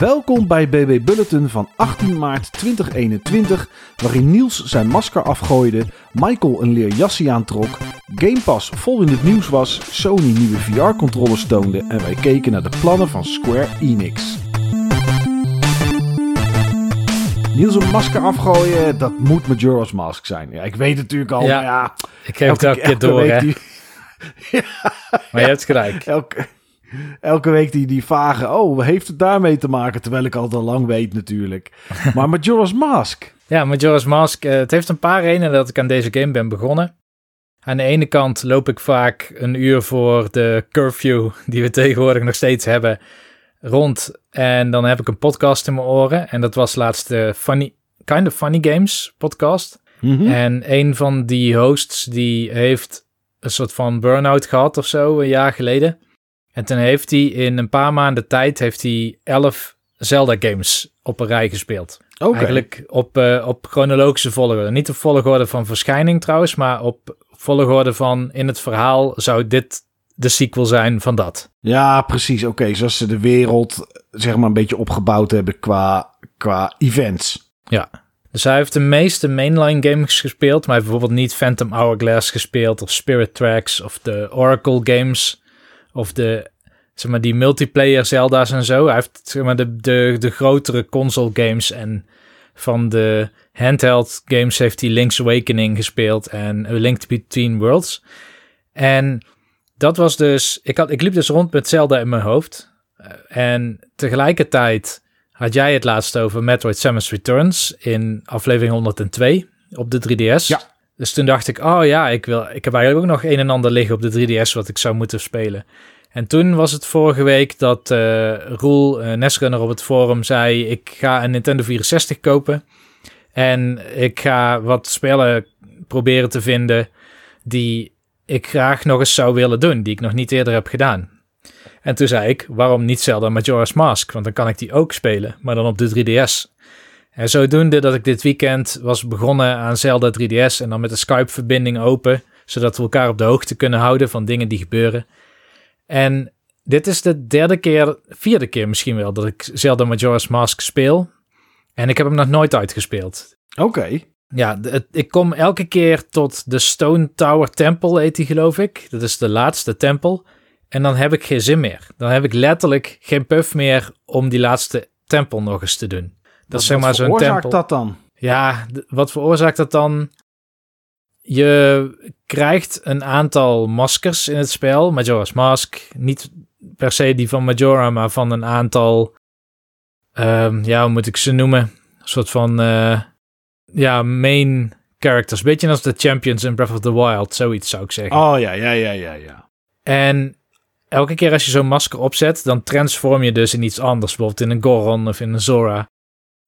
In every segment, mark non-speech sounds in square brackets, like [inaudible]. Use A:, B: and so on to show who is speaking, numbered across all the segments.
A: Welkom bij BB Bulletin van 18 maart 2021, waarin Niels zijn masker afgooide, Michael een leer jasje aantrok, Game Pass vol in het nieuws was, Sony nieuwe VR-controllers toonde en wij keken naar de plannen van Square Enix. Niels een masker afgooien, dat moet Majora's Mask zijn. Ja, ik weet het natuurlijk al,
B: Ja,
A: maar ja...
B: Ik geef het elke keer door, hè.
A: die-
B: Maar je hebt gelijk. [laughs]
A: Elke, elke week die, die vage, oh, heeft het daarmee te maken? Terwijl ik al al lang weet natuurlijk. [laughs] Maar Majora's Mask.
B: Ja, Majora's Mask. eh, het heeft een paar redenen dat ik aan deze game ben begonnen. Aan de ene kant loop ik vaak een uur voor de curfew, die we tegenwoordig nog steeds hebben, rond. En dan heb ik een podcast in mijn oren. En dat was laatst de funny, Kind of Funny Games podcast.
A: Mhm.
B: En een van die hosts die heeft een soort van burn-out gehad of zo, een jaar geleden. En toen heeft hij in een paar maanden tijd heeft hij elf Zelda games op een rij gespeeld. Eigenlijk op, eh, op chronologische volgorde. Niet op volgorde van verschijning trouwens, maar op volgorde van in het verhaal zou dit de sequel zijn van dat.
A: Ja, precies. Oké, zoals ze de wereld zeg maar een beetje opgebouwd hebben qua, qua events.
B: Ja. Dus hij heeft de meeste mainline games gespeeld, maar hij heeft bijvoorbeeld niet Phantom Hourglass gespeeld of Spirit Tracks of de Oracle games of de zeg maar die multiplayer Zelda's en zo. Hij heeft zeg maar de, de, de grotere console games en van de handheld games heeft hij Link's Awakening gespeeld en A Link Between Worlds. En dat was dus, ik, had, ik liep dus rond met Zelda in mijn hoofd. Eh, En tegelijkertijd had jij het laatst over Metroid Samus Returns in aflevering 102 op de 3DS.
A: Ja.
B: Dus toen dacht ik, oh ja, ik, wil, ik heb eigenlijk ook nog een en ander liggen op de 3DS wat ik zou moeten spelen. En toen was het vorige week dat eh Roel, uh, Nesrunner op het forum, zei: Ik ga een Nintendo 64 kopen. En ik ga wat spellen proberen te vinden die ik graag nog eens zou willen doen, die ik nog niet eerder heb gedaan. En toen zei ik: Waarom niet Zelda Majora's Mask? Want dan kan ik die ook spelen, maar dan op de 3DS. En zodoende dat ik dit weekend was begonnen aan Zelda 3DS en dan met de Skype-verbinding open, zodat we elkaar op de hoogte kunnen houden van dingen die gebeuren. En dit is de derde keer, vierde keer misschien wel, dat ik Zelda Majora's Mask speel. En ik heb hem nog nooit uitgespeeld.
A: Oké.
B: Ja, het- ik kom elke keer tot de Stone Tower Temple, heet die geloof ik. Dat is de laatste tempel. En dan heb ik geen zin meer. Dan heb ik letterlijk geen puff meer om die laatste tempel nog eens te doen. Dat is zeg
A: Wat
B: maar zo'n
A: veroorzaakt
B: tempel.
A: dat dan?
B: Ja, wat veroorzaakt dat dan? Je krijgt een aantal maskers in het spel. Majora's Mask. Niet per se die van Majora, maar van een aantal... ehm, ja, hoe moet ik ze noemen? Een soort van... eh, ja, main characters. Beetje als de champions in Breath of the Wild. Zoiets zou ik zeggen.
A: Oh ja, ja, ja, ja, ja.
B: En elke keer als je zo'n masker opzet, dan transform je dus in iets anders. Bijvoorbeeld in een Goron of in een Zora.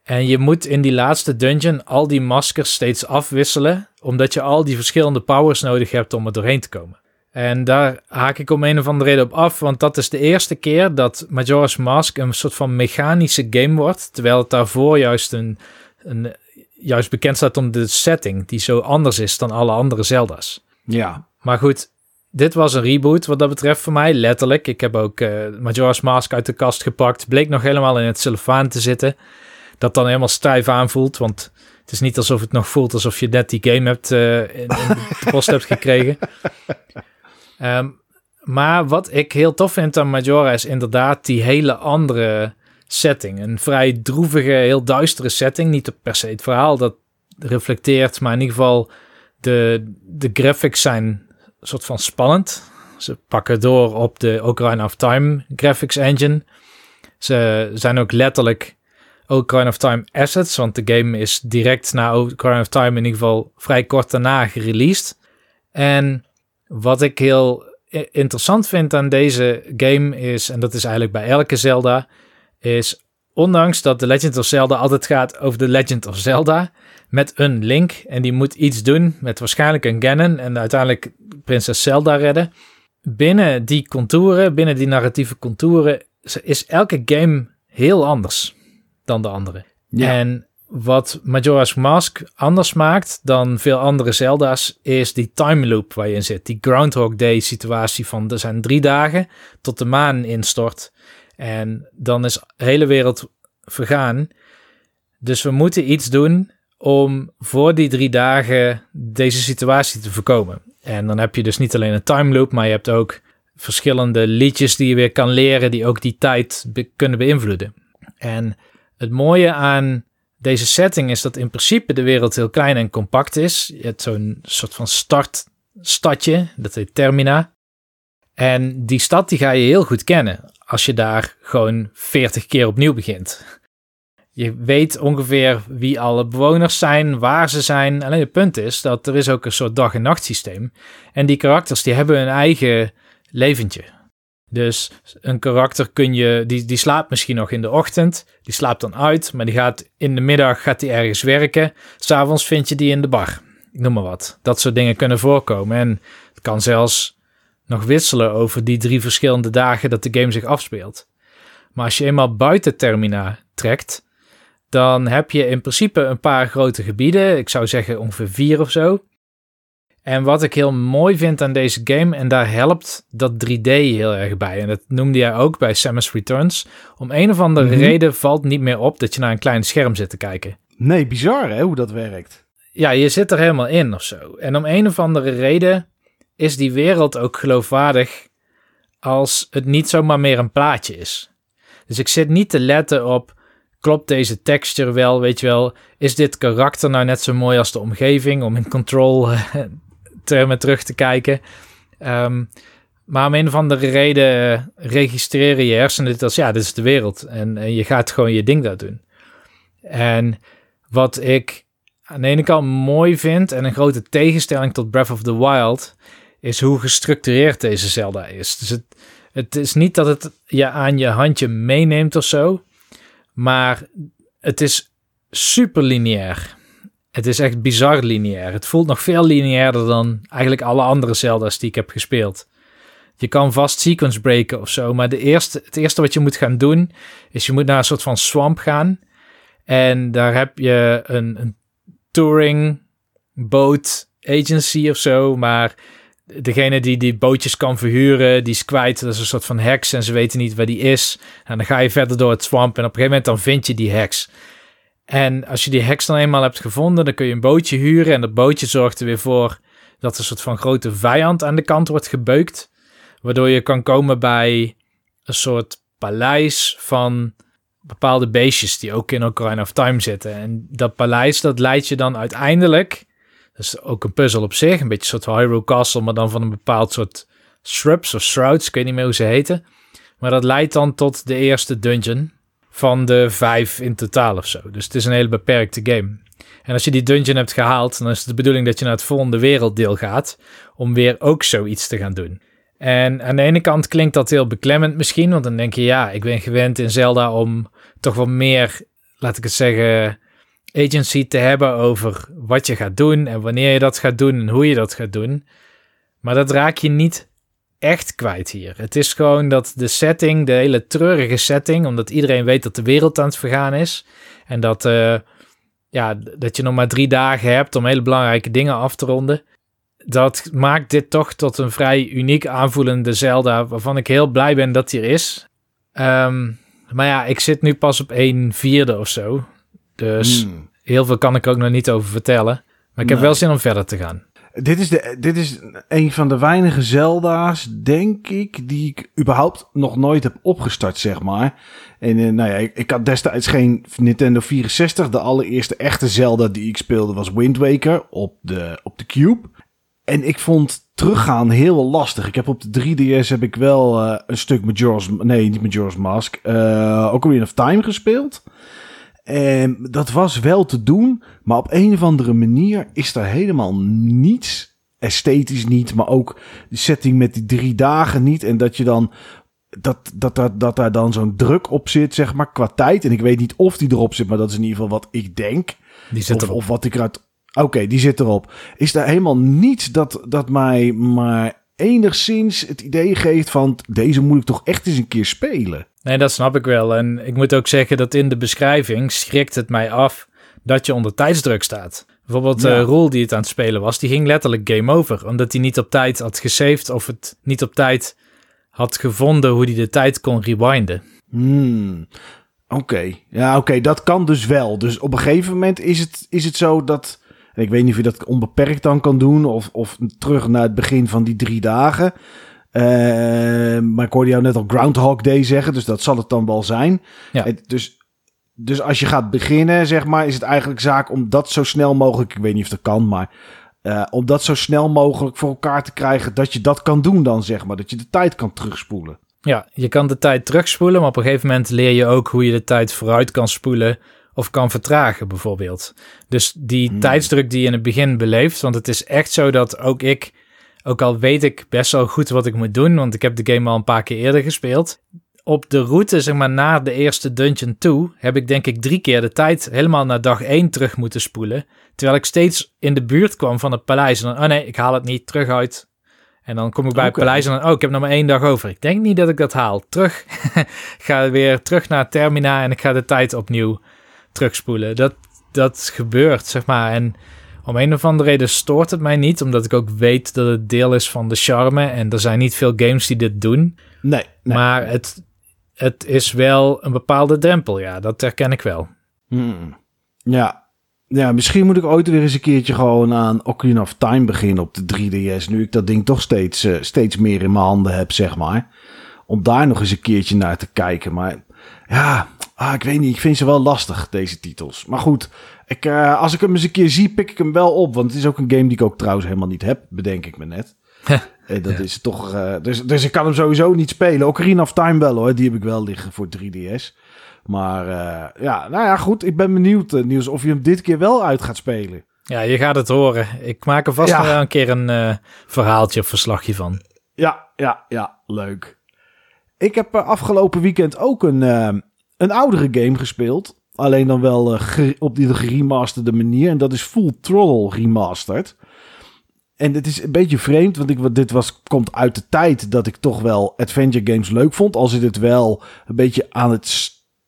B: En je moet in die laatste dungeon al die maskers steeds afwisselen. Omdat je al die verschillende powers nodig hebt om er doorheen te komen. En daar haak ik om een of andere reden op af. Want dat is de eerste keer dat Majora's Mask een soort van mechanische game wordt. Terwijl het daarvoor juist, een, een, juist bekend staat om de setting. Die zo anders is dan alle andere Zelda's.
A: Ja.
B: Maar goed, dit was een reboot wat dat betreft voor mij, letterlijk. Ik heb ook eh, Majora's Mask uit de kast gepakt. Bleek nog helemaal in het cellofaan te zitten. Dat dan helemaal stijf aanvoelt, want het is niet alsof het nog voelt alsof je net die game hebt eh, in, in [laughs] de post hebt gekregen. Ehm, maar wat ik heel tof vind aan Majora is inderdaad die hele andere setting. Een vrij droevige, heel duistere setting. Niet per se het verhaal dat reflecteert, maar in ieder geval de, de graphics zijn soort van spannend. Ze pakken door op de Ocarina of Time graphics engine. Ze zijn ook letterlijk Ocarina of Time assets, want de game is direct na Ocarina of Time in ieder geval vrij kort daarna gereleased. En wat ik heel interessant vind aan deze game is, en dat is eigenlijk bij elke Zelda, is ondanks dat The Legend of Zelda altijd gaat over The Legend of Zelda, met een Link. En die moet iets doen met waarschijnlijk een Ganon en uiteindelijk prinses Zelda redden. Binnen die contouren, binnen die narratieve contouren, is elke game heel anders dan de andere.
A: Ja.
B: En wat Majora's Mask anders maakt dan veel andere Zelda's, is die time loop waar je in zit. Die Groundhog Day situatie van er zijn drie dagen tot de maan instort. En dan is de hele wereld vergaan. Dus we moeten iets doen om voor die drie dagen deze situatie te voorkomen. En dan heb je dus niet alleen een time loop, maar je hebt ook verschillende liedjes die je weer kan leren, die ook die tijd kunnen beïnvloeden. En het mooie aan deze setting is dat in principe de wereld heel klein en compact is. Je hebt zo'n soort van startstadje, dat heet Termina. En die stad die ga je heel goed kennen als je daar gewoon 40 keer opnieuw begint. Je weet ongeveer wie alle bewoners zijn, waar ze zijn. Alleen het punt is dat er is ook een soort dag- en nachtsysteem. En die karakters die hebben hun eigen leventje. Dus een karakter kun je, die, die slaapt misschien nog in de ochtend, die slaapt dan uit, maar die gaat in de middag gaat die ergens werken. S'avonds vind je die in de bar. Ik noem maar wat. Dat soort dingen kunnen voorkomen. En het kan zelfs nog wisselen over die drie verschillende dagen dat de game zich afspeelt. Maar als je eenmaal buiten Termina trekt, dan heb je in principe een paar grote gebieden. Ik zou zeggen ongeveer vier of zo. En wat ik heel mooi vind aan deze game, en daar helpt dat 3D heel erg bij. En dat noemde jij ook bij Samus Returns. Om een of andere
A: Mhm.
B: reden valt niet meer op dat je naar een klein scherm zit te kijken.
A: Nee, bizar hè, hoe dat werkt.
B: Ja, je zit er helemaal in of zo. En om een of andere reden is die wereld ook geloofwaardig als het niet zomaar meer een plaatje is. Dus ik zit niet te letten op, klopt deze texture wel, weet je wel, is dit karakter nou net zo mooi als de omgeving, om in control [laughs] eh, termen terug te kijken. Ehm, maar om een of andere reden registreren je hersenen dit als, ja, dit is de wereld. En, en je gaat gewoon je ding daar doen. En wat ik aan de ene kant mooi vind en een grote tegenstelling tot Breath of the Wild, is hoe gestructureerd deze Zelda is. Dus het, het is niet dat het je aan je handje meeneemt of zo, maar het is super lineair. Het is echt bizar lineair. Het voelt nog veel lineairder dan eigenlijk alle andere Zelda's die ik heb gespeeld. Je kan vast sequence breken of zo, maar de eerste, het eerste wat je moet gaan doen, is je moet naar een soort van swamp gaan. En daar heb je een, een touring boat agency of zo, maar degene die die bootjes kan verhuren, die is kwijt. Dat is een soort van heks en ze weten niet waar die is. En dan ga je verder door het swamp en op een gegeven moment dan vind je die heks. En als je die heks dan eenmaal hebt gevonden, dan kun je een bootje huren en dat bootje zorgt er weer voor dat een soort van grote vijand aan de kant wordt gebeukt. Waardoor je kan komen bij een soort paleis van bepaalde beestjes die ook in Ocarina of Time zitten. En dat paleis, dat leidt je dan uiteindelijk... Dat is ook een puzzel op zich. Een beetje een soort Hyrule Castle, maar dan van een bepaald soort shrubs of shrouds. Ik weet niet meer hoe ze heten. Maar dat leidt dan tot de eerste dungeon van de vijf in totaal of zo. Dus het is een hele beperkte game. En als je die dungeon hebt gehaald, dan is het de bedoeling dat je naar het volgende werelddeel gaat om weer ook zoiets te gaan doen. En aan de ene kant klinkt dat heel beklemmend misschien, want dan denk je, ja, ik ben gewend in Zelda om toch wel meer, laat ik het zeggen, agency te hebben over wat je gaat doen en wanneer je dat gaat doen en hoe je dat gaat doen. Maar dat raak je niet echt kwijt hier. Het is gewoon dat de setting, de hele treurige setting, omdat iedereen weet dat de wereld aan het vergaan is en dat, uh, ja, dat je nog maar drie dagen hebt om hele belangrijke dingen af te ronden. Dat maakt dit toch tot een vrij uniek aanvoelende Zelda, waarvan ik heel blij ben dat hier is. Um, maar ja, ik zit nu pas op een vierde of zo. Dus
A: Hmm.
B: heel veel kan ik ook nog niet over vertellen. Maar ik heb wel zin om verder te gaan.
A: Dit is, de, dit is een van de weinige Zelda's, denk ik, die ik überhaupt nog nooit heb opgestart, zeg maar. En eh, nou ja, ik, ik had destijds geen Nintendo 64. De allereerste echte Zelda die ik speelde was Wind Waker op de, op de Cube. En ik vond teruggaan heel lastig. Ik heb op de 3DS heb ik wel eh, een stuk Majora's... Nee, niet Majora's Mask. eh Ocarina of Time gespeeld. En dat was wel te doen, maar op een of andere manier is er helemaal niets, esthetisch niet, maar ook de setting met die drie dagen niet. En dat je dan, dat, dat, dat, dat daar dan zo'n druk op zit, zeg maar, qua tijd. En ik weet niet of die erop zit, maar dat is in ieder geval wat ik denk.
B: Die zit
A: of,
B: erop.
A: of wat ik eruit... Oké, die zit erop. Is daar helemaal niets dat, dat mij maar enigszins het idee geeft van... deze moet ik toch echt eens een keer spelen.
B: Nee, dat snap ik wel. En ik moet ook zeggen dat in de beschrijving schrikt het mij af dat je onder tijdsdruk staat. Bijvoorbeeld
A: Ja.
B: eh Roel die het aan het spelen was, die ging letterlijk game over. Omdat hij niet op tijd had gesaved of het niet op tijd had gevonden hoe hij de tijd kon rewinden.
A: Hmm. Oké, ja, oké, dat kan dus wel. Dus op een gegeven moment is het, is het zo dat. Ik weet niet of je dat onbeperkt dan kan doen. Of, of terug naar het begin van die drie dagen. Uh, maar ik hoorde jou net al Groundhog Day zeggen. Dus dat zal het dan wel zijn.
B: Ja.
A: Dus, dus als je gaat beginnen, zeg maar, is het eigenlijk zaak om dat zo snel mogelijk. Ik weet niet of dat kan, maar. Uh, om dat zo snel mogelijk voor elkaar te krijgen. Dat je dat kan doen dan, zeg maar. Dat je de tijd kan terugspoelen.
B: Ja, je kan de tijd terugspoelen, maar op een gegeven moment leer je ook hoe je de tijd vooruit kan spoelen of kan vertragen, bijvoorbeeld. Dus die
A: Hmm.
B: tijdsdruk die je in het begin beleeft, want het is echt zo dat ook ik, ook al weet ik best wel goed wat ik moet doen, want ik heb de game al een paar keer eerder gespeeld. Op de route, zeg maar, naar de eerste dungeon toe, heb ik denk ik drie keer de tijd helemaal naar dag één terug moeten spoelen. Terwijl ik steeds in de buurt kwam van het paleis. En dan, oh nee, ik haal het niet terug uit. En dan kom ik bij het paleis en dan, oh, ik heb nog maar één dag over. Ik denk niet dat ik dat haal. Terug. [laughs] Ga weer terug naar Termina en ik ga de tijd opnieuw terugspoelen. Dat, dat gebeurt, zeg maar. En om een of andere reden stoort het mij niet, omdat ik ook weet dat het deel is van de charme. En er zijn niet veel games die dit doen.
A: Nee, nee.
B: Maar het, het is wel een bepaalde drempel, ja. Dat herken ik wel.
A: Hmm. Ja. ja, misschien moet ik ooit weer eens een keertje gewoon aan Ocarina of Time beginnen op de 3DS. Nu ik dat ding toch steeds, eh, steeds meer in mijn handen heb, zeg maar. Om daar nog eens een keertje naar te kijken. Maar ja, ah, ik weet niet. Ik vind ze wel lastig, deze titels. Maar goed, ik, eh, als ik hem eens een keer zie, pik ik hem wel op. Want het is ook een game die ik ook trouwens helemaal niet heb, bedenk ik me net. [laughs] Eh, dat is toch. eh, dus, dus ik kan hem sowieso niet spelen. Ocarina of Time wel hoor. Die heb ik wel liggen voor 3DS. Maar ja, nou ja, goed. Ik ben benieuwd, Niels, of je hem dit keer wel uit gaat spelen.
B: Ja, je gaat het horen. Ik maak er vast
A: Ja.
B: wel een keer een verhaaltje of verslagje van.
A: Ja, ja, ja, leuk. Ik heb afgelopen weekend ook een, een oudere game gespeeld. Alleen dan wel eh, op die geremasterde manier. En dat is Full Throttle Remastered. En het is een beetje vreemd, want ik, dit was, komt uit de tijd dat ik toch wel adventure games leuk vond. Al zit het wel een beetje aan het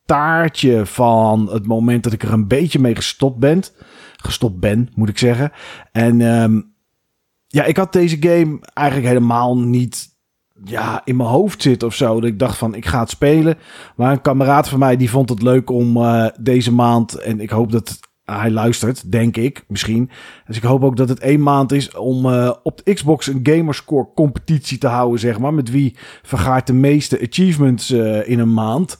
A: staartje van het moment dat ik er een beetje mee gestopt ben. Gestopt ben, moet ik zeggen. En ehm, ja, ik had deze game eigenlijk helemaal niet ja, in mijn hoofd zitten of zo. Dat ik dacht van, ik ga het spelen. Maar een kameraad van mij, die vond het leuk om eh, deze maand... en ik hoop dat hij luistert, denk ik, misschien. Dus ik hoop ook dat het één maand is om eh, op de Xbox een gamerscore competitie te houden, zeg maar. Met wie vergaart de meeste achievements eh, in een maand.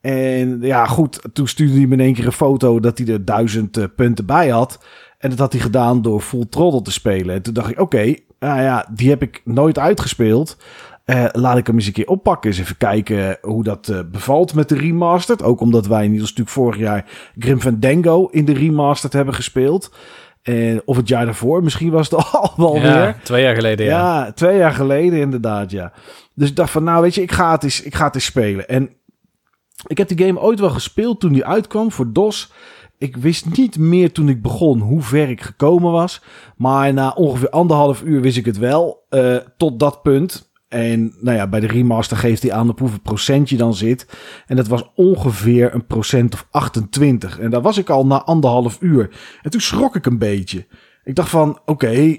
A: En ja, goed, toen stuurde hij me in één keer een foto dat hij er duizend eh, punten bij had. En dat had hij gedaan door Full Throttle te spelen. En toen dacht ik, oké, nou ja, die heb ik nooit uitgespeeld. Eh, laat ik hem eens een keer oppakken. Eens even kijken hoe dat eh, bevalt met de remastered. Ook omdat wij Niels natuurlijk vorig jaar Grim Fandango in de remastered hebben gespeeld. Of het jaar daarvoor, misschien was het [laughs] al wel weer.
B: Ja, twee jaar geleden, ja.
A: Ja, twee jaar geleden inderdaad, ja. Dus ik dacht van, nou weet je, ik ga het eens, ik ga het eens spelen. En ik heb die game ooit wel gespeeld toen die uitkwam voor DOS. Ik wist niet meer toen ik begon hoe ver ik gekomen was. Maar na ongeveer anderhalf uur wist ik het wel. eh, tot dat punt. En nou ja, bij de remaster geeft hij aan op hoeveel procent je dan zit. En dat was ongeveer een procent of 28. En daar was ik al na anderhalf uur. En toen schrok ik een beetje. Ik dacht van, oké,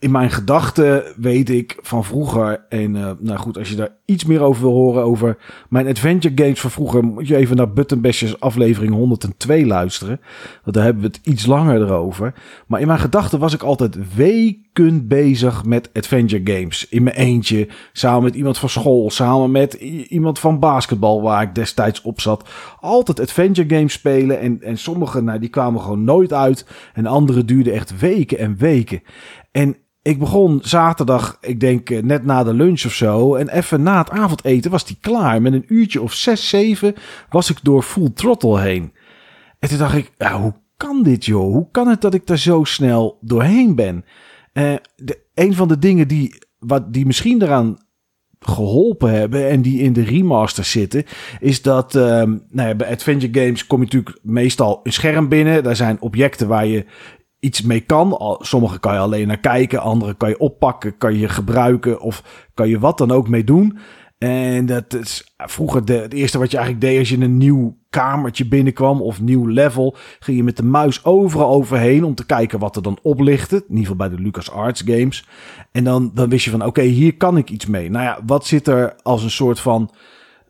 A: in mijn gedachten weet ik van vroeger. En eh, nou goed, als je daar iets meer over wil horen, over mijn adventure games van vroeger, moet je even naar Button Bashers aflevering 102 luisteren. Want daar hebben we het iets langer erover. Maar in mijn gedachten was ik altijd weken bezig met adventure games. In mijn eentje, samen met iemand van school, samen met iemand van basketbal waar ik destijds op zat. Altijd adventure games spelen. En, en sommige, nou, die kwamen gewoon nooit uit. En andere duurden echt weken en weken. En ik begon zaterdag, ik denk eh, net na de lunch of zo. En even na het avondeten was die klaar. Met een uurtje of zes, zeven was ik door full throttle heen. En toen dacht ik, hoe kan dit joh? Hoe kan het dat ik daar zo snel doorheen ben? Eh, de, een van de dingen die, wat, die misschien eraan geholpen hebben en die in de remaster zitten, is dat ehm, nou ja, bij adventure games kom je natuurlijk meestal een scherm binnen. Daar zijn objecten waar je iets mee kan. Sommige kan je alleen naar kijken, andere kan je oppakken, kan je gebruiken of kan je wat dan ook mee doen. En dat is vroeger de, het eerste wat je eigenlijk deed als je een nieuw kamertje binnenkwam of nieuw level, ging je met de muis overal overheen om te kijken wat er dan oplichtte. In ieder geval bij de LucasArts games. En dan, dan wist je van oké, hier kan ik iets mee. Nou ja, wat zit er als een soort van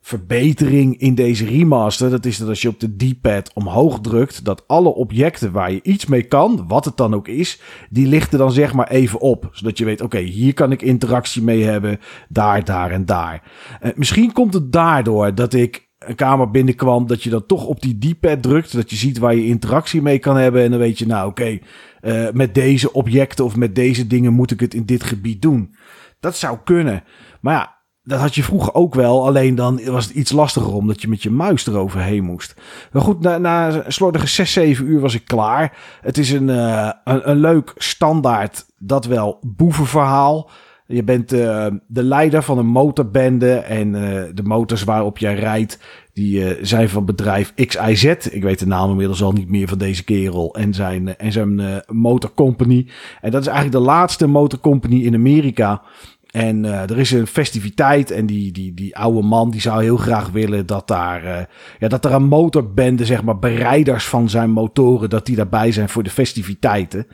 A: verbetering in deze remaster, dat is dat als je op de D-pad omhoog drukt, dat alle objecten waar je iets mee kan, wat het dan ook is, die lichten dan zeg maar even op. Zodat je weet, oké, hier kan ik interactie mee hebben, daar, daar en daar. Uh, misschien komt het daardoor dat ik een kamer binnenkwam, dat je dan toch op die D-pad drukt, dat je ziet waar je interactie mee kan hebben en dan weet je, nou oké, uh, met deze objecten of met deze dingen moet ik het in dit gebied doen. Dat zou kunnen. Maar ja, dat had je vroeger ook wel. Alleen dan was het iets lastiger omdat je met je muis eroverheen moest. Maar goed, na, na slordige 6, 7 uur was ik klaar. Het is een, uh, een, een, leuk standaard, dat wel, boevenverhaal. Je bent uh, de leider van een motorbende. En uh, de motors waarop jij rijdt, die zijn van bedrijf XIZ. Ik weet de naam inmiddels al niet meer van deze kerel. En zijn, en zijn motorcompany. En dat is eigenlijk de laatste motorcompany in Amerika en uh, er is een festiviteit en die, die, die oude man die zou heel graag willen dat daar, uh, ja, dat er een motorbende, zeg maar, bereiders van zijn motoren, dat die daarbij zijn voor de festiviteiten.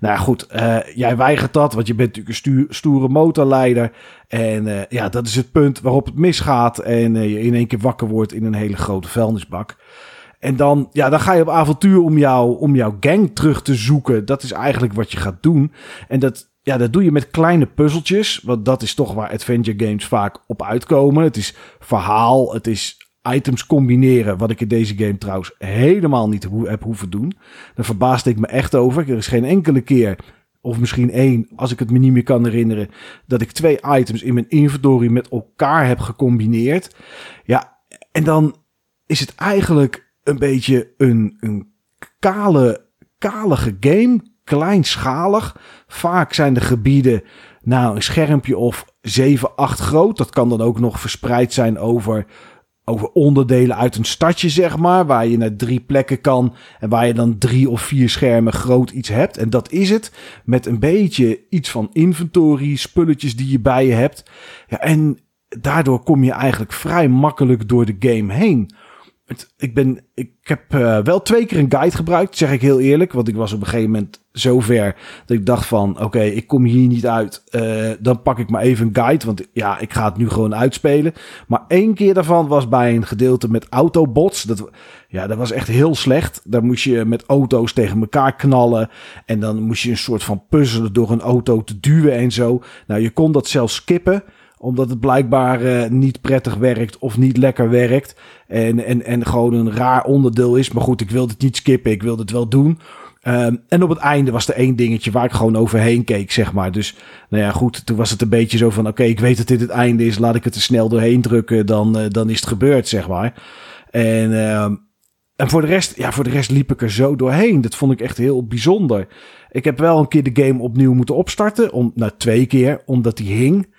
A: Nou goed, uh, jij weigert dat, want je bent natuurlijk een stoere motorleider. En ja, dat is het punt waarop het misgaat en je in één keer wakker wordt in een hele grote vuilnisbak. En dan, ja, dan ga je op avontuur om, jou, om jouw gang terug te zoeken. Dat is eigenlijk wat je gaat doen. En dat, ja, dat doe je met kleine puzzeltjes. Want dat is toch waar adventure games vaak op uitkomen. Het is verhaal, het is items combineren. Wat ik in deze game trouwens helemaal niet heb hoeven doen. Daar verbaasde ik me echt over. Er is geen enkele keer, of misschien één, als ik het me niet meer kan herinneren, dat ik twee items in mijn inventory met elkaar heb gecombineerd. Ja, en dan is het eigenlijk een beetje een, een kale, kalige game kleinschalig. Vaak zijn de gebieden nou een schermpje of 7, 8 groot. Dat kan dan ook nog verspreid zijn over, over onderdelen uit een stadje, zeg maar. Waar je naar drie plekken kan. En waar je dan drie of vier schermen groot iets hebt. En dat is het. Met een beetje iets van inventory, spulletjes die je bij je hebt. Ja, en daardoor kom je eigenlijk vrij makkelijk door de game heen ik, ben, ik heb uh, wel twee keer een guide gebruikt, zeg ik heel eerlijk. Want ik was op een gegeven moment zo ver dat ik dacht van... oké, ik kom hier niet uit. Uh, dan pak ik maar even een guide, want ja, ik ga het nu gewoon uitspelen. Maar één keer daarvan was bij een gedeelte met autobots. Dat, ja, dat was echt heel slecht. Daar moest je met auto's tegen elkaar knallen. En dan moest je een soort van puzzelen door een auto te duwen en zo. Nou, je kon dat zelfs skippen omdat het blijkbaar uh, niet prettig werkt of niet lekker werkt. En, en, en gewoon een raar onderdeel is. Maar goed, ik wilde het niet skippen. Ik wilde het wel doen. Um, en op het einde was er één dingetje waar ik gewoon overheen keek, zeg maar. Dus nou ja, goed, toen was het een beetje zo van... oké, ik weet dat dit het einde is, laat ik het er snel doorheen drukken... dan, uh, dan is het gebeurd, zeg maar. En, uh, en voor de rest, ja, voor de rest liep ik er zo doorheen. Dat vond ik echt heel bijzonder. Ik heb wel een keer de game opnieuw moeten opstarten. Om, nou, twee keer, omdat die hing.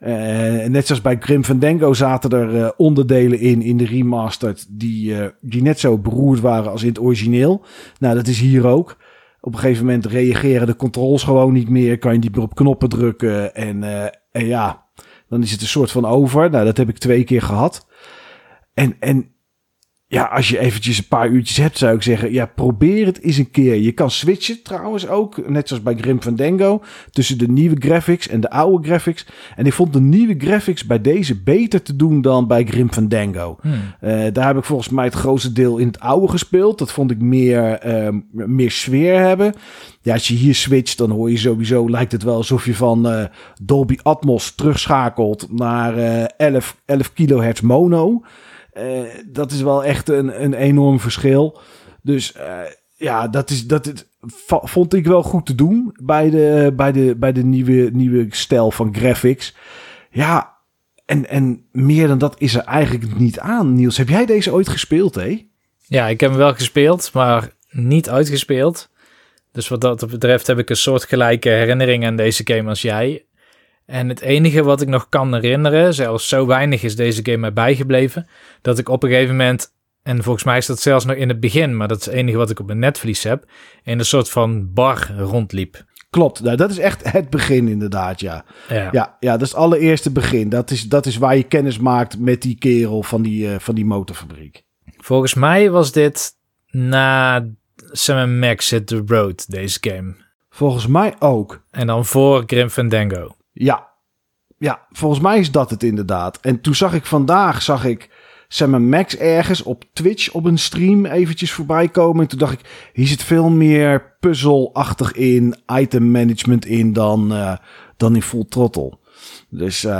A: Uh, net zoals bij Grim Fandango zaten er uh, onderdelen in, in de remastered, die, uh, die net zo beroerd waren als in het origineel. Nou, dat is hier ook. Op een gegeven moment reageren de controls gewoon niet meer, kan je niet meer op knoppen drukken en, en ja, dan is het een soort van over. Nou, dat heb ik twee keer gehad. En, en ja, als je eventjes een paar uurtjes hebt, zou ik zeggen, ja, probeer het eens een keer. Je kan switchen trouwens ook, net zoals bij Grim Fandango, tussen de nieuwe graphics en de oude graphics. En ik vond de nieuwe graphics bij deze beter te doen dan bij Grim Fandango. Hmm. Uh, daar heb ik volgens mij het grootste deel in het oude gespeeld. Dat vond ik meer, uh, meer sfeer hebben. Ja, als je hier switcht, dan hoor je sowieso, lijkt het wel alsof je van uh, Dolby Atmos terugschakelt naar 11, 11 kilohertz mono. Uh, dat is wel echt een, een enorm verschil. Dus uh, ja, dat, is, dat het, vond ik wel goed te doen bij de, bij de, bij de nieuwe, nieuwe stijl van graphics. Ja, en, en meer dan dat is er eigenlijk niet aan. Niels, heb jij deze ooit gespeeld, hè?
B: Ja, ik heb hem wel gespeeld, maar niet uitgespeeld. Dus wat dat betreft heb ik een soortgelijke herinnering aan deze game als jij. En het enige wat ik nog kan herinneren, zelfs zo weinig is deze game mij bijgebleven, dat ik op een gegeven moment, en volgens mij is dat zelfs nog in het begin, maar dat is het enige wat ik op mijn netvlies heb, in een soort van bar rondliep.
A: Klopt, nou, dat is echt het begin inderdaad, ja. Ja, ja, ja dat is het allereerste begin. Dat is, dat is waar je kennis maakt met die kerel van die, uh, van die motorfabriek.
B: Volgens mij was dit na Sam Max Hit the Road, deze game.
A: Volgens mij ook.
B: En dan voor Grim Fandango.
A: Ja. ja, volgens mij is dat het inderdaad. En toen zag ik vandaag, zag ik Sam Max ergens op Twitch op een stream eventjes voorbij komen. En toen dacht ik, hier zit veel meer puzzelachtig in, item management in dan, uh, dan in Full Throttle. Dus, uh,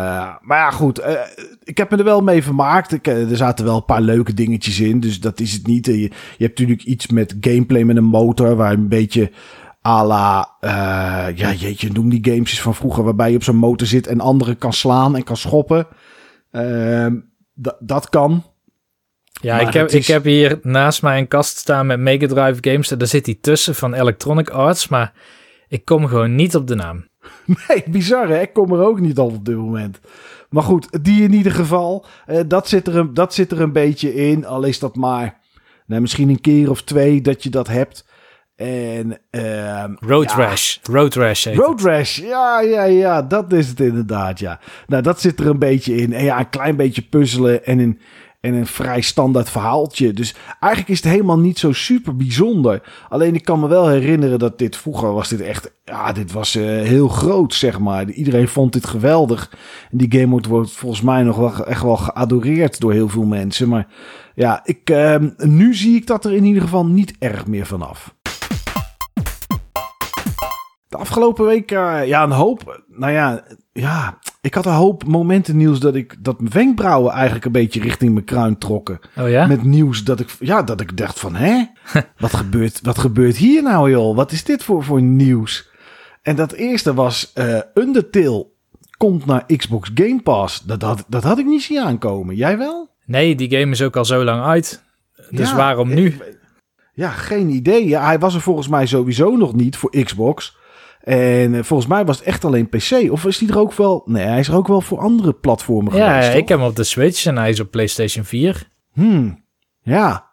A: maar ja, goed. Uh, ik heb me er wel mee vermaakt. Er zaten wel een paar leuke dingetjes in. Dus dat is het niet. Je, je hebt natuurlijk iets met gameplay met een motor. Waar een beetje à la, uh, ja jeetje, noem die games van vroeger. Waarbij je op zo'n motor zit en anderen kan slaan en kan schoppen. Uh, dat kan.
B: Ja, ik heb, ik heb hier naast mij een kast staan met Mega Drive games. Daar zit die tussen van Electronic Arts. Maar ik kom gewoon niet op de naam. [laughs]
A: Nee, bizar hè? Ik kom er ook niet al op dit moment. Maar goed, die in ieder geval. Uh, dat, zit er een, dat zit er een beetje in. Al is dat maar nou, misschien een keer of twee dat je dat hebt. En, uh,
B: Road ja. Rash. Road Rash.
A: Road Rash. Ja, ja, ja. Dat is het inderdaad, ja. Nou, dat zit er een beetje in. En ja, een klein beetje puzzelen en een, en een vrij standaard verhaaltje. Dus eigenlijk is het helemaal niet zo super bijzonder. Alleen ik kan me wel herinneren dat dit vroeger was dit echt... Ja, dit was uh, heel groot, zeg maar. Iedereen vond dit geweldig. En die game wordt volgens mij nog wel echt wel geadoreerd door heel veel mensen. Maar ja, ik, uh, nu zie ik dat er in ieder geval niet erg meer vanaf. De afgelopen week, uh, ja, een hoop. Nou ja, ja, ik had een hoop momenten nieuws dat ik dat mijn wenkbrauwen eigenlijk een beetje richting mijn kruin trokken.
B: Oh ja?
A: Met nieuws dat ik, ja, dat ik dacht van, hè, [laughs] wat gebeurt, wat gebeurt hier nou joh? Wat is dit voor, voor nieuws? En dat eerste was uh, Undertale komt naar Xbox Game Pass. Dat, dat, dat had ik niet zien aankomen. Jij wel?
B: Nee, die game is ook al zo lang uit. Dus ja, waarom nu?
A: Ja, geen idee. Ja, hij was er volgens mij sowieso nog niet voor Xbox. En uh, volgens mij was het echt alleen PC. Of is die er ook wel... Nee, hij is er ook wel voor andere platformen
B: ja,
A: geweest,
B: Ja, ik heb hem op de Switch en hij is op PlayStation 4.
A: Hmm, ja.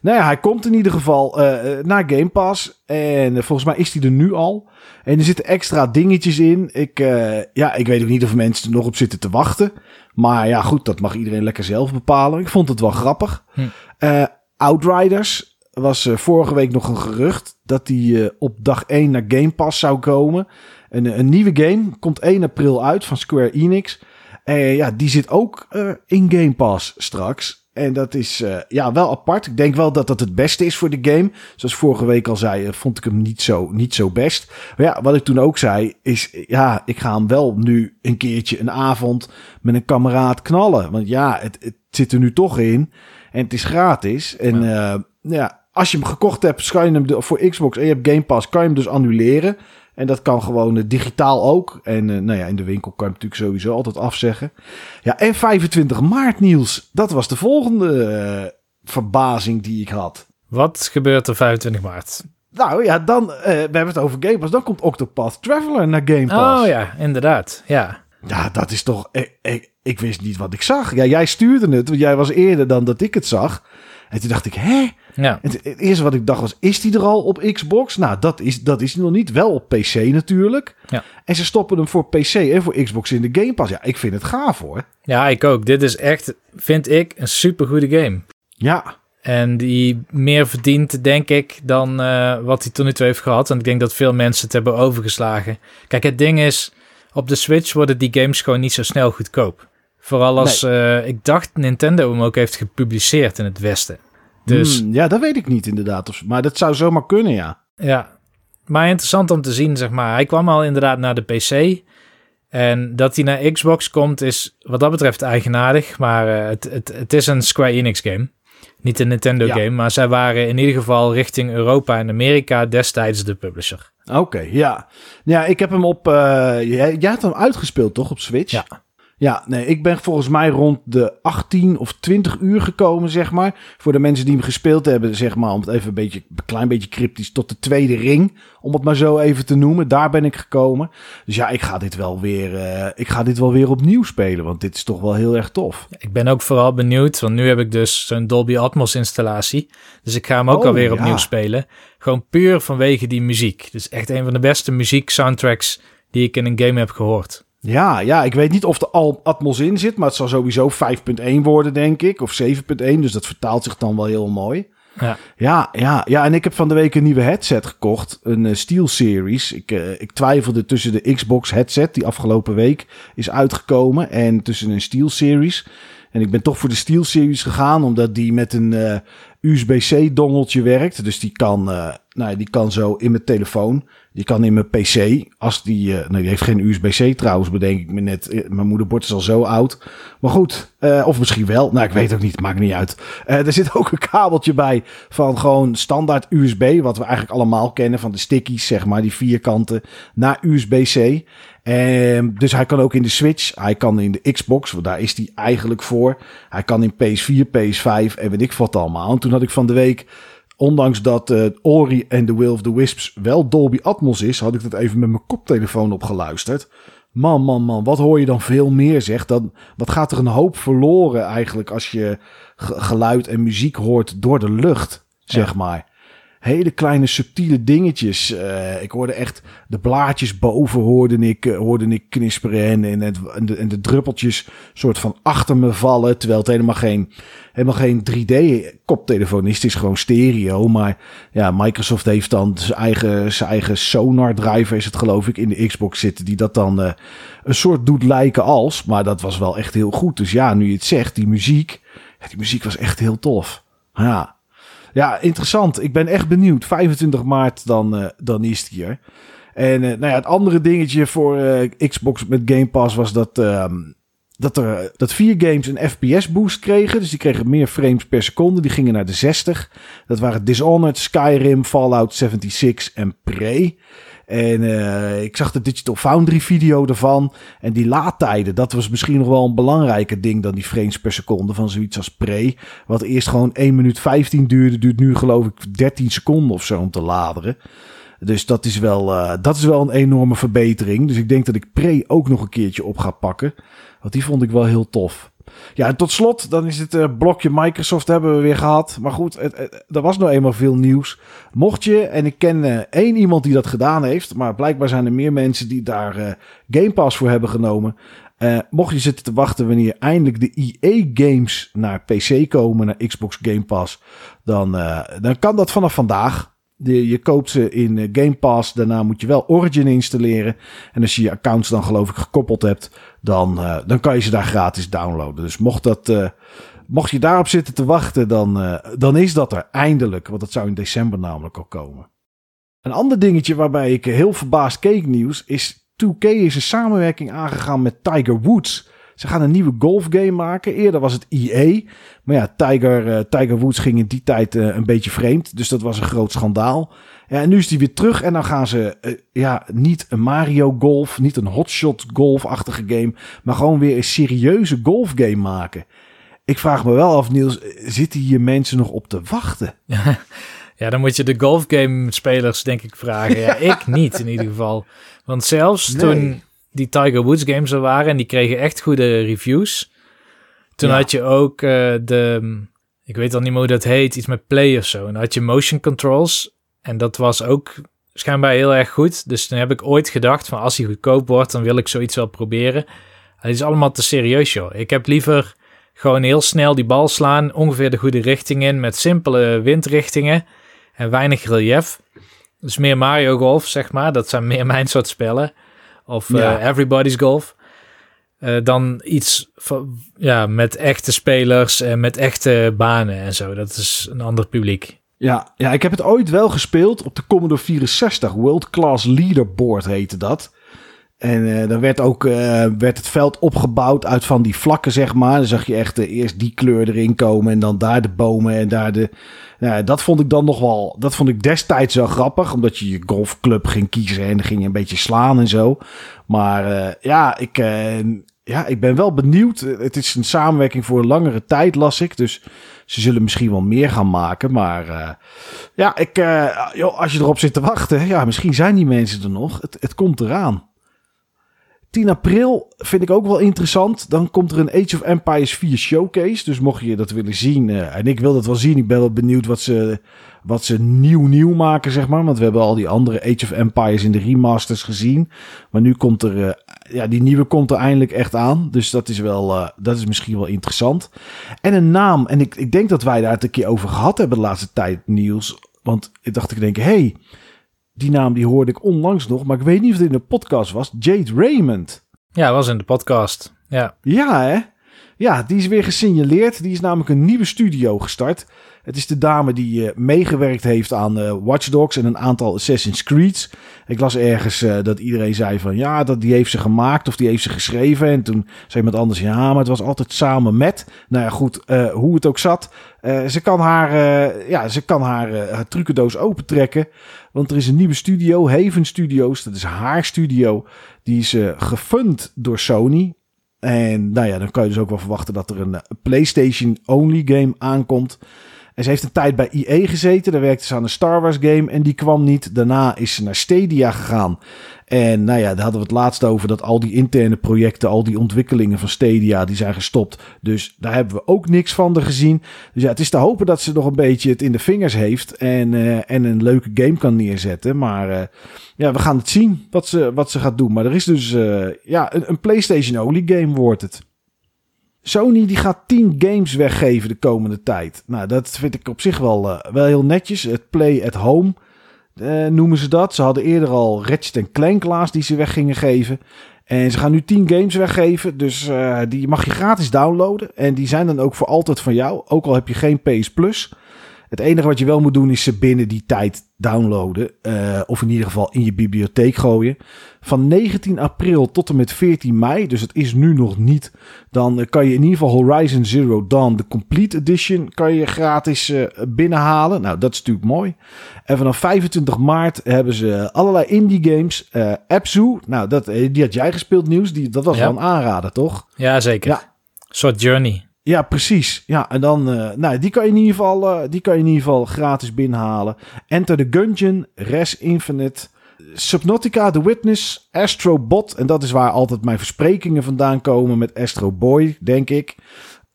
A: Nou ja, hij komt in ieder geval uh, naar Game Pass. En uh, volgens mij is hij er nu al. En er zitten extra dingetjes in. Ik, uh, ja, ik weet ook niet of mensen er nog op zitten te wachten. Maar ja, goed, dat mag iedereen lekker zelf bepalen. Ik vond het wel grappig. Hm. Outriders was vorige week nog een gerucht dat die uh, op dag 1 naar Game Pass zou komen. Een, een nieuwe game komt 1 april uit van Square Enix. En uh, ja, die zit ook in Game Pass straks. En dat is ja, wel apart. Ik denk wel dat dat het beste is voor de game. Zoals vorige week al zei, vond ik hem niet zo, niet zo best. Maar ja, wat ik toen ook zei, is ja, ik ga hem wel nu een keertje een avond met een kameraad knallen. Want ja, het, het zit er nu toch in. En het is gratis. En ja, ja als je hem gekocht hebt, kan je hem voor Xbox en je hebt Game Pass, kan je hem dus annuleren. En dat kan gewoon uh, digitaal ook. En uh, nou ja, in de winkel kan je hem natuurlijk sowieso altijd afzeggen. Ja, en 25 maart, Niels. Dat was de volgende uh, verbazing die ik had.
B: Wat gebeurt er 25 maart?
A: Nou ja, dan, we hebben het over Game Pass. Dan komt Octopath Traveler naar Game Pass.
B: Oh ja, inderdaad. Ja.
A: Ja, dat is toch... Ik, ik, ik wist niet wat ik zag. Ja, jij stuurde het, want jij was eerder dan dat ik het zag. En toen dacht ik, hè?
B: Ja.
A: Het, het, eerste wat ik dacht was, is die er al op Xbox? Nou, dat is, dat is nog niet. Wel op PC natuurlijk.
B: Ja.
A: En ze stoppen hem voor PC en voor Xbox in de Game Pass. Ja, ik vind het gaaf hoor.
B: Ja, ik ook. Dit is echt, vind ik, een supergoede game.
A: Ja.
B: En die meer verdient, denk ik, dan uh, wat hij tot nu toe heeft gehad. En ik denk dat veel mensen het hebben overgeslagen. Kijk, het ding is, op de Switch worden die games gewoon niet zo snel goedkoop. Vooral als, nee. uh, ik dacht Nintendo hem ook heeft gepubliceerd in het Westen. Dus,
A: hmm, ja, dat weet ik niet inderdaad. Maar dat zou zomaar kunnen, ja.
B: Ja, maar interessant om te zien, zeg maar. Hij kwam al inderdaad naar de PC. En dat hij naar Xbox komt is wat dat betreft eigenaardig. Maar uh, het, het, het is een Square Enix game. Niet een Nintendo ja. game, maar zij waren in ieder geval richting Europa en Amerika destijds de publisher.
A: Oké, okay, ja. Ja, ik heb hem op... Uh, jij, jij had hem uitgespeeld, toch, op Switch?
B: Ja.
A: Ja, nee, ik ben volgens mij rond de 18 of 20 uur gekomen, zeg maar. Voor de mensen die hem gespeeld hebben, zeg maar, om het even een beetje, een klein beetje cryptisch, tot de tweede ring, om het maar zo even te noemen. Daar ben ik gekomen. Dus ja, ik ga dit wel weer, uh, ik ga dit wel weer opnieuw spelen, want dit is toch wel heel erg tof.
B: Ik ben ook vooral benieuwd, want nu heb ik dus zo'n Dolby Atmos installatie. Dus ik ga hem ook oh, alweer opnieuw spelen. Gewoon puur vanwege die muziek. Dus echt een van de beste muziek soundtracks die ik in een game heb gehoord.
A: Ja, ja, ik weet niet of er al Atmos in zit, maar het zal sowieso 5.1 worden, denk ik. Of 7.1, dus dat vertaalt zich dan wel heel mooi.
B: Ja.
A: Ja, ja, ja, en ik heb van de week een nieuwe headset gekocht. Een uh, Steel Series. Ik, uh, ik twijfelde tussen de Xbox headset, die afgelopen week is uitgekomen, en tussen een Steel Series. En ik ben toch voor de Steel Series gegaan, omdat die met een uh, USB-C dongeltje werkt. Dus die kan, nou, die kan zo in mijn telefoon. Die kan in mijn PC, als die, uh, nee, die heeft geen USB-C trouwens, bedenk ik me net. Eh, mijn moederbord is al zo oud. Maar goed, uh, of misschien wel. Nou, ik weet ook niet, maakt niet uit. Uh, er zit ook een kabeltje bij van gewoon standaard USB, wat we eigenlijk allemaal kennen van de stickies, zeg maar, die vierkanten, naar USB-C. En dus hij kan ook in de Switch, hij kan in de Xbox, want daar is hij eigenlijk voor. Hij kan in PS4, PS5 en weet ik wat allemaal. En toen had ik van de week ondanks dat uh, Ori en The Will of the Wisps wel Dolby Atmos is, had ik dat even met mijn koptelefoon op geluisterd. Man, man, man, wat hoor je dan veel meer zeg? Dan, wat gaat er een hoop verloren eigenlijk als je geluid en muziek hoort door de lucht, zeg ja. maar hele kleine subtiele dingetjes. Uh, ik hoorde echt de blaadjes boven hoorde ik, uh, hoorde ik knisperen en, en, en, de, druppeltjes soort van achter me vallen. Terwijl het helemaal geen, helemaal geen 3D koptelefoon is. Het is gewoon stereo. Maar ja, Microsoft heeft dan zijn eigen, zijn eigen sonar driver is het geloof ik in de Xbox zitten. Die dat dan uh, een soort doet lijken als. Maar dat was wel echt heel goed. Dus ja, nu je het zegt, die muziek. Die muziek was echt heel tof. Ja. Ja, interessant. Ik ben echt benieuwd. 25 maart dan, uh, dan is het hier. En uh, nou ja, het andere dingetje voor uh, Xbox met Game Pass was dat, uh, dat, er, dat vier games een FPS boost kregen. Dus die kregen meer frames per seconde. Die gingen naar de 60. Dat waren Dishonored, Skyrim, Fallout 76 en Prey. En uh, ik zag de Digital Foundry video ervan. En die laadtijden, dat was misschien nog wel een belangrijker ding dan die frames per seconde van zoiets als Pre. Wat eerst gewoon 1 minuut 15 duurde, duurt nu geloof ik 13 seconden of zo om te laderen. Dus dat is wel, uh, dat is wel een enorme verbetering. Dus ik denk dat ik Pre ook nog een keertje op ga pakken. Want die vond ik wel heel tof. Ja, en tot slot, dan is het uh, blokje Microsoft hebben we weer gehad. Maar goed, het, er was nou eenmaal veel nieuws. Mocht je, en ik ken uh, één iemand die dat gedaan heeft, maar blijkbaar zijn er meer mensen die daar uh, Game Pass voor hebben genomen. mocht je zitten te wachten wanneer eindelijk de EA-games naar PC komen, naar Xbox Game Pass, dan, dan kan dat vanaf vandaag. Je koopt ze in Game Pass. Daarna moet je wel Origin installeren. En als je je accounts dan geloof ik gekoppeld hebt, dan, uh, dan kan je ze daar gratis downloaden. Dus mocht, dat, uh, mocht je daarop zitten te wachten, dan, dan is dat er eindelijk. Want dat zou in december namelijk al komen. Een ander dingetje waarbij ik heel verbaasd keek nieuws is 2K is een samenwerking aangegaan met Tiger Woods. Ze gaan een nieuwe golfgame maken. Eerder was het EA. Maar ja, Tiger, uh, Tiger Woods ging in die tijd uh, een beetje vreemd. Dus dat was een groot schandaal. Ja, en nu is die weer terug. En dan gaan ze uh, ja, niet een Mario Golf, niet een Hotshot Golf-achtige game. Maar gewoon weer een serieuze golfgame maken. Ik vraag me wel af, Niels, zitten hier mensen nog op te wachten? [laughs]
B: Ja, dan moet je de golfgame-spelers denk ik vragen. Ja, [laughs] ik niet in ieder geval. Want zelfs nee. toen die Tiger Woods games er waren en die kregen echt goede reviews. Toen ja. had je ook uh, de, ik weet al niet meer hoe dat heet, iets met play of zo. En dan had je motion controls en dat was ook schijnbaar heel erg goed. Dus toen heb ik ooit gedacht van als hij goedkoop wordt, dan wil ik zoiets wel proberen. Het is allemaal te serieus joh. Ik heb liever gewoon heel snel die bal slaan, ongeveer de goede richting in met simpele windrichtingen en weinig relief. Dus meer Mario Golf, zeg maar. Dat zijn meer [laughs] mijn soort spellen of ja. uh, Everybody's Golf. Uh, dan iets van, ja, met echte spelers en met echte banen en zo. Dat is een ander publiek.
A: Ja, ja, ik heb het ooit wel gespeeld op de Commodore 64. World Class Leaderboard heette dat. En uh, dan werd ook uh, werd het veld opgebouwd uit van die vlakken, zeg maar. Dan zag je echt uh, eerst die kleur erin komen en dan daar de bomen en daar de... Nou, dat vond ik dan nog wel... Dat vond ik destijds wel grappig, omdat je je golfclub ging kiezen en ging je een beetje slaan en zo. Maar ja, ik, ja, ik ben wel benieuwd. Het is een samenwerking voor een langere tijd, las ik. Dus ze zullen misschien wel meer gaan maken. Maar ja, ik, joh, als je erop zit te wachten, ja, misschien zijn die mensen er nog. Het, het komt eraan. 10 april vind ik ook wel interessant. Dan komt er een Age of Empires 4 showcase. Dus mocht je dat willen zien, uh, en ik wil dat wel zien, ik ben wel benieuwd wat ze, wat ze nieuw nieuw maken, zeg maar. Want we hebben al die andere Age of Empires in de remasters gezien. Maar nu komt er, uh, ja, die nieuwe komt er eindelijk echt aan. Dus dat is wel, uh, dat is misschien wel interessant. En een naam, en ik, ik denk dat wij daar het een keer over gehad hebben de laatste tijd, Niels. Want ik dacht ik denk, hey, die naam die hoorde ik onlangs nog, maar ik weet niet of het in de podcast was. Jade Raymond.
B: Ja, was in de podcast. Ja.
A: Ja, hè? Ja, die is weer gesignaleerd. Die is namelijk een nieuwe studio gestart. Het is de dame die uh, meegewerkt heeft aan uh, Watch Dogs en een aantal Assassin's Creeds. Ik las ergens uh, dat iedereen zei van ja, dat die heeft ze gemaakt of die heeft ze geschreven. En toen zei iemand anders ja, maar het was altijd samen met. Nou ja, goed, hoe het ook zat. ze kan haar, ja, ze kan haar, haar trucendoos opentrekken. Want er is een nieuwe studio, Haven Studios. Dat is haar studio. Die is gefund door Sony. En nou ja, dan kan je dus ook wel verwachten dat er een PlayStation-only game aankomt. En ze heeft een tijd bij EA gezeten. Daar werkte ze aan een Star Wars game en die kwam niet. Daarna is ze naar Stadia gegaan. En nou ja, daar hadden we het laatst over dat al die interne projecten, al die ontwikkelingen van Stadia, die zijn gestopt. Dus daar hebben we ook niks van er gezien. Dus ja, het is te hopen dat ze nog een beetje het in de vingers heeft en, uh, en een leuke game kan neerzetten. Maar uh, ja, we gaan het zien wat ze, wat ze gaat doen. Maar er is dus uh, ja, een, een PlayStation-only game wordt het. Sony die gaat 10 games weggeven de komende tijd. Nou, dat vind ik op zich wel, uh, wel heel netjes. Het Play at Home uh, noemen ze dat. Ze hadden eerder al Ratchet Clank laatst die ze weg gingen geven. En ze gaan nu 10 games weggeven. Dus uh, die mag je gratis downloaden. En die zijn dan ook voor altijd van jou. Ook al heb je geen PS Plus. Het enige wat je wel moet doen is ze binnen die tijd downloaden. Uh, of in ieder geval in je bibliotheek gooien. Van 19 april tot en met 14 mei, dus het is nu nog niet. Dan kan je in ieder geval Horizon Zero Dawn, de Complete Edition, kan je gratis uh, binnenhalen. Nou, dat is natuurlijk mooi. En vanaf 25 maart hebben ze allerlei indie games. Uh, Abzu, nou, dat, die had jij gespeeld, Nieuws. Die, dat was ja. wel een aanrader, toch?
B: Ja, zeker. Ja. Een soort journey.
A: Ja, precies. Ja, en dan, uh, nou, die kan je in ieder geval, uh, die kan je in ieder geval gratis binnenhalen. Enter the Gungeon, Res Infinite, Subnautica, The Witness, Astro Bot. En dat is waar altijd mijn versprekingen vandaan komen met Astro Boy, denk ik.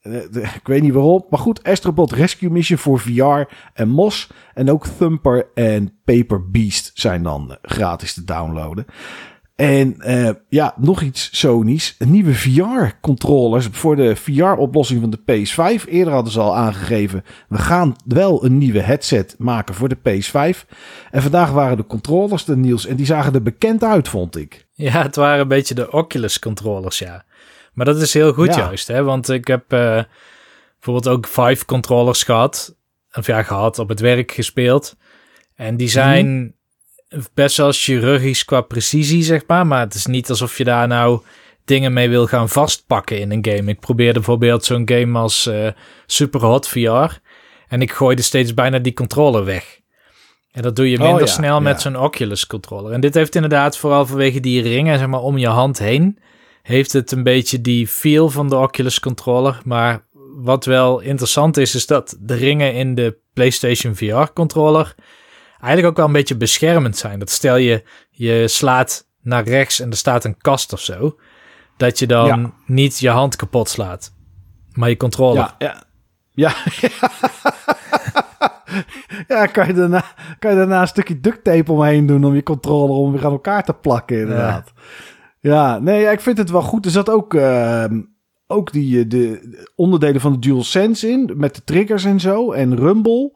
A: De, [laughs] ik weet niet waarom. Maar goed, Astrobot Rescue Mission voor VR en MOS. En ook Thumper en Paper Beast zijn dan gratis te downloaden. En uh, ja, nog iets Sony's. Nieuwe VR-controllers voor de VR-oplossing van de PS5. Eerder hadden ze al aangegeven, we gaan wel een nieuwe headset maken voor de PS5. En vandaag waren de controllers er, Niels. En die zagen er bekend uit, vond ik.
B: Ja, het waren een beetje de Oculus-controllers, ja. Maar dat is heel goed ja. juist, hè. Want ik heb uh, bijvoorbeeld ook Vive controllers gehad. Of ja, gehad, op het werk gespeeld. En die zijn... Mm best wel chirurgisch qua precisie, zeg maar. Maar het is niet alsof je daar nou dingen mee wil gaan vastpakken in een game. Ik probeerde bijvoorbeeld zo'n game als uh, Superhot VR. En ik gooide steeds bijna die controller weg. En dat doe je minder oh, ja, snel met zo'n Oculus controller. En dit heeft inderdaad vooral vanwege die ringen zeg maar, om je hand heen... heeft het een beetje die feel van de Oculus controller. Maar wat wel interessant is, is dat de ringen in de PlayStation VR controller eigenlijk ook wel een beetje beschermend zijn. Dat stel je, je slaat naar rechts en er staat een kast of zo. Dat je dan ja. niet je hand kapot slaat. Maar je controller.
A: Ja, ja. Ja, [laughs] ja kan, je daarna, kan je daarna een stukje duct tape omheen doen om je controller om weer aan elkaar te plakken, inderdaad. Ja, ja nee, ja, ik vind het wel goed. Er zat ook, uh, ook die de onderdelen van de DualSense in, met de triggers en zo, en Rumble.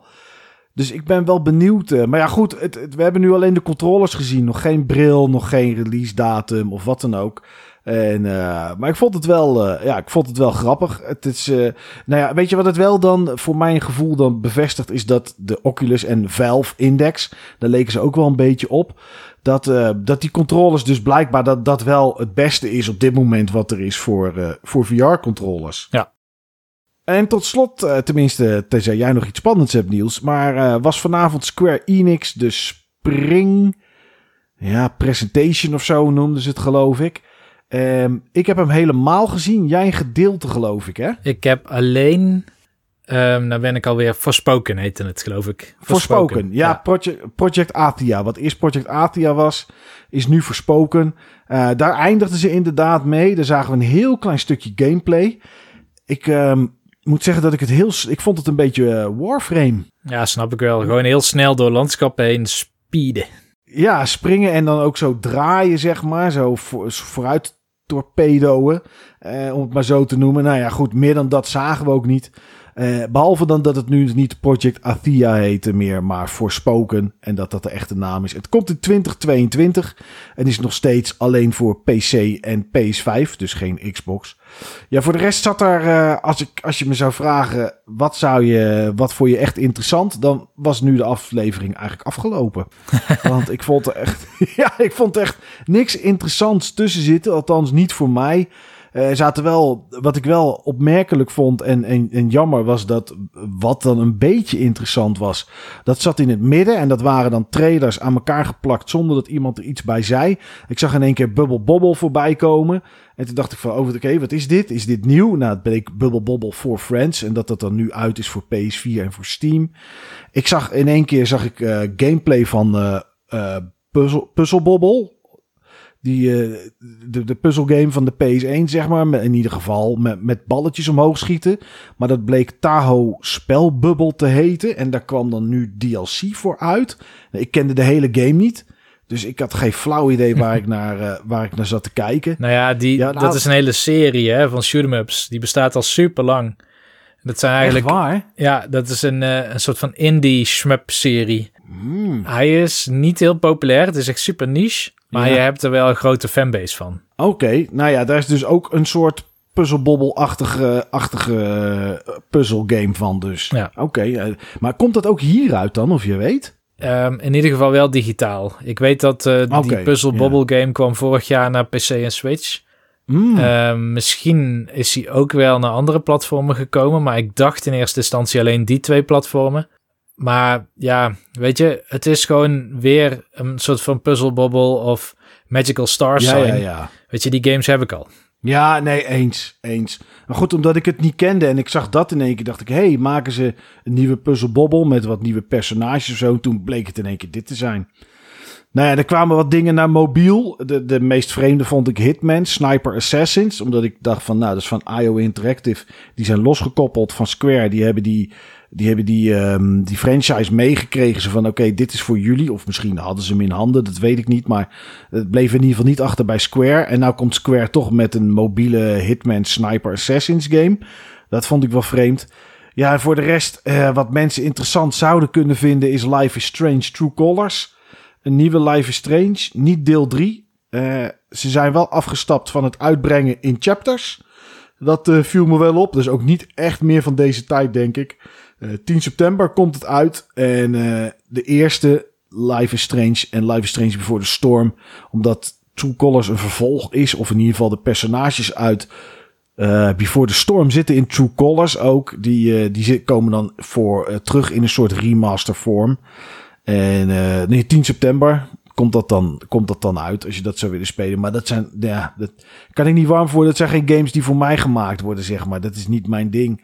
A: Dus ik ben wel benieuwd. Uh, maar ja, goed, het, we hebben nu alleen de controllers gezien. Nog geen bril, nog geen release datum of wat dan ook. En, uh, maar ik vond het wel, uh, ja, ik vond het wel grappig. Het is, nou ja, weet je wat het wel dan voor mijn gevoel dan bevestigt is dat de Oculus en Valve Index, daar leken ze ook wel een beetje op. Dat, dat die controllers dus blijkbaar dat dat wel het beste is op dit moment wat er is voor, voor VR-controllers.
B: Ja.
A: En tot slot, uh, tenminste, tenzij jij nog iets spannends hebt, Niels. Maar uh, was vanavond Square Enix de Spring. Ja, Presentation of zo noemden ze het, geloof ik. Um, ik heb hem helemaal gezien. Jij een gedeelte, geloof ik, hè?
B: Ik heb alleen Um, nou ben ik alweer Forspoken heette het, geloof ik.
A: Forspoken, ja, Project, Project Athia. Wat eerst Project Athia was, is nu Forspoken. Uh, daar eindigden ze inderdaad mee. Daar zagen we een heel klein stukje gameplay. Ik um, moet zeggen dat ik het heel... Ik vond het een beetje uh, Warframe.
B: Ja, snap ik wel. Gewoon heel snel door landschappen heen speeden.
A: Ja, springen en dan ook zo draaien, zeg maar. Zo voor, vooruit torpedoen, eh, om het maar zo te noemen. Nou ja, goed, meer dan dat zagen we ook niet. Uh, behalve dan dat het nu niet Project Athia heette meer, maar Voorspoken. En dat dat de echte naam is. Het komt in 2022 en is nog steeds alleen voor PC en PS5, dus geen Xbox. Ja, voor de rest zat er, uh, als, ik, als je me zou vragen, wat zou je, wat vond je echt interessant? Dan was nu de aflevering eigenlijk afgelopen. [laughs] Want ik vond er echt, [laughs] ja, ik vond echt niks interessants tussen zitten. Althans niet voor mij. Uh, zaten wel, wat ik wel opmerkelijk vond en, en, en jammer was dat wat dan een beetje interessant was. Dat zat in het midden en dat waren dan trailers aan elkaar geplakt zonder dat iemand er iets bij zei. Ik zag in één keer Bubble Bobble voorbij komen. En toen dacht ik van, oh, oké, wat is dit? Is dit nieuw? Nou, het bleek Bubble Bobble for Friends. En dat dat dan nu uit is voor PS4 en voor Steam. Ik zag in één keer zag ik uh, gameplay van uh, uh, Puzzle, Puzzle Bobble. Die, uh, de, de puzzelgame van de PS1, zeg maar. In ieder geval met, met balletjes omhoog schieten. Maar dat bleek Tahoe Spelbubble te heten. En daar kwam dan nu DLC voor uit. Ik kende de hele game niet. Dus ik had geen flauw idee waar ik [laughs] naar, uh, waar ik naar zat te kijken.
B: Nou ja, die, ja, nou, dat is een hele serie hè, van shoot'em ups. Die bestaat al super lang. Dat zijn eigenlijk.
A: waar?
B: Ja, dat is een, uh, een soort van indie shmup serie.
A: Mm.
B: Hij is niet heel populair. Het is echt super niche. Maar ja. je hebt er wel een grote fanbase van.
A: Oké, okay. nou ja, daar is dus ook een soort puzzelbobbel-achtige achtige, uh, puzzelgame van dus.
B: Ja.
A: Oké, okay. uh, maar komt dat ook hieruit dan, of je weet?
B: Um, in ieder geval wel digitaal. Ik weet dat uh, okay, die Puzzle Bobble game kwam vorig jaar naar PC en Switch.
A: Mm.
B: Uh, misschien is hij ook wel naar andere platformen gekomen, maar ik dacht in eerste instantie alleen die twee platformen. Maar ja, weet je, het is gewoon weer een soort van Puzzle Bobble of Magical Stars
A: ja. Ja, ja.
B: Weet je, die games heb ik al.
A: Ja, nee, eens, eens. Maar goed, omdat ik het niet kende en ik zag dat in één keer, dacht ik, hé, hey, maken ze een nieuwe Puzzle Bobble met wat nieuwe personages of zo. En toen bleek het in één keer dit te zijn. Nou ja, er kwamen wat dingen naar mobiel. De, de meest vreemde vond ik Hitman, Sniper Assassins. Omdat ik dacht van, nou, dat is van IO Interactive. Die zijn losgekoppeld van Square. Die hebben die, die, hebben die, um, die franchise meegekregen. Zo van, oké, dit is voor jullie. Of misschien hadden ze hem in handen, dat weet ik niet. Maar het bleef in ieder geval niet achter bij Square. En nou komt Square toch met een mobiele Hitman Sniper Assassins game. Dat vond ik wel vreemd. Ja, voor de rest, uh, wat mensen interessant zouden kunnen vinden is Life is Strange True Colors een nieuwe Life is Strange, niet deel 3. Uh, ze zijn wel afgestapt van het uitbrengen in chapters. Dat uh, viel me wel op. Dus ook niet echt meer van deze tijd, denk ik. Uh, 10 september komt het uit. En de eerste Life is Strange en Life is Strange Before the Storm. Omdat True Colors een vervolg is. Of in ieder geval de personages uit Before the Storm zitten in True Colors ook. Die, die komen dan voor, terug in een soort remaster vorm. En uh, nee, 10 september komt dat, dan, komt dat dan uit als je dat zou willen spelen. Maar dat zijn, ja, dat kan ik niet warm voor. Dat zijn geen games die voor mij gemaakt worden, zeg maar. Dat is niet mijn ding.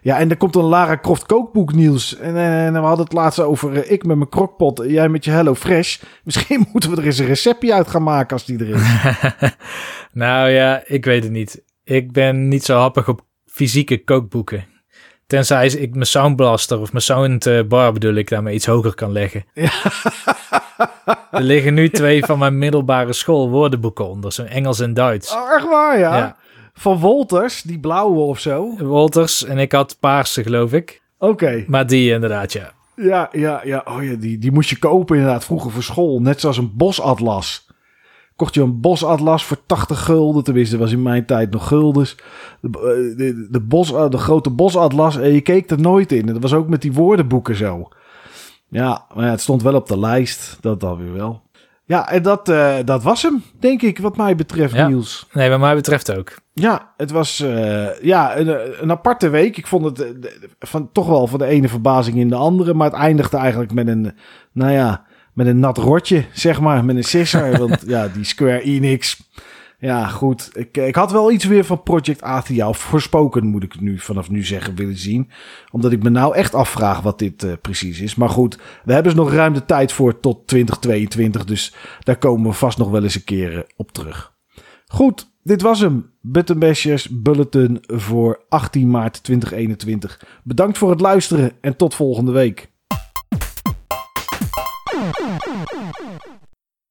A: Ja, en er komt een Lara Croft kookboek nieuws. En, en we hadden het laatst over uh, ik met mijn krokpot, jij met je Hello Fresh. Misschien [laughs] moeten we er eens een receptje uit gaan maken als die er is. [laughs]
B: nou ja, ik weet het niet. Ik ben niet zo happig op fysieke kookboeken. Tenzij ik mijn soundblaster of mijn soundbar bedoel ik daarmee iets hoger kan leggen. [laughs]
A: Ja.
B: er liggen nu twee van mijn middelbare school woordenboeken onder. Zo'n Engels en Duits.
A: Oh, echt waar, ja? ja? Van Wolters, die blauwe of zo?
B: Wolters en ik had paarse, geloof ik.
A: Oké. Okay.
B: Maar die inderdaad, ja.
A: Ja, ja, ja. Oh ja, die, die moest je kopen inderdaad vroeger voor school. Net zoals een bosatlas kocht je een bosatlas voor 80 gulden. Tenminste, was in mijn tijd nog guldens. De, eh, de, de, bos, eh, de grote bosatlas. En je keek er nooit in. Dat was ook met die woordenboeken zo. Ja, maar ja, het stond wel op de lijst. Dat dan weer wel. Ja, en dat, uh, dat was hem, denk ik, wat mij betreft,
B: ja.
A: Niels.
B: Nee, wat mij betreft ook.
A: Ja, het was uh, ja, een, een, aparte week. Ik vond het van, toch wel van de ene verbazing in de andere. Maar het eindigde eigenlijk met een, nou ja, met een nat rotje, zeg maar, met een sisser. [laughs] want ja, die Square Enix, Ja, goed. Ik, ik had wel iets weer van Project Athia, of Voorspoken moet ik nu vanaf nu zeggen, willen zien. Omdat ik me nou echt afvraag wat dit uh, precies is. Maar goed, we hebben dus nog ruim de tijd voor tot 2022. Dus daar komen we vast nog wel eens een keer uh, op terug. Goed, dit was hem. Button Bashers Bulletin voor 18 maart 2021. Bedankt voor het luisteren en tot volgende week.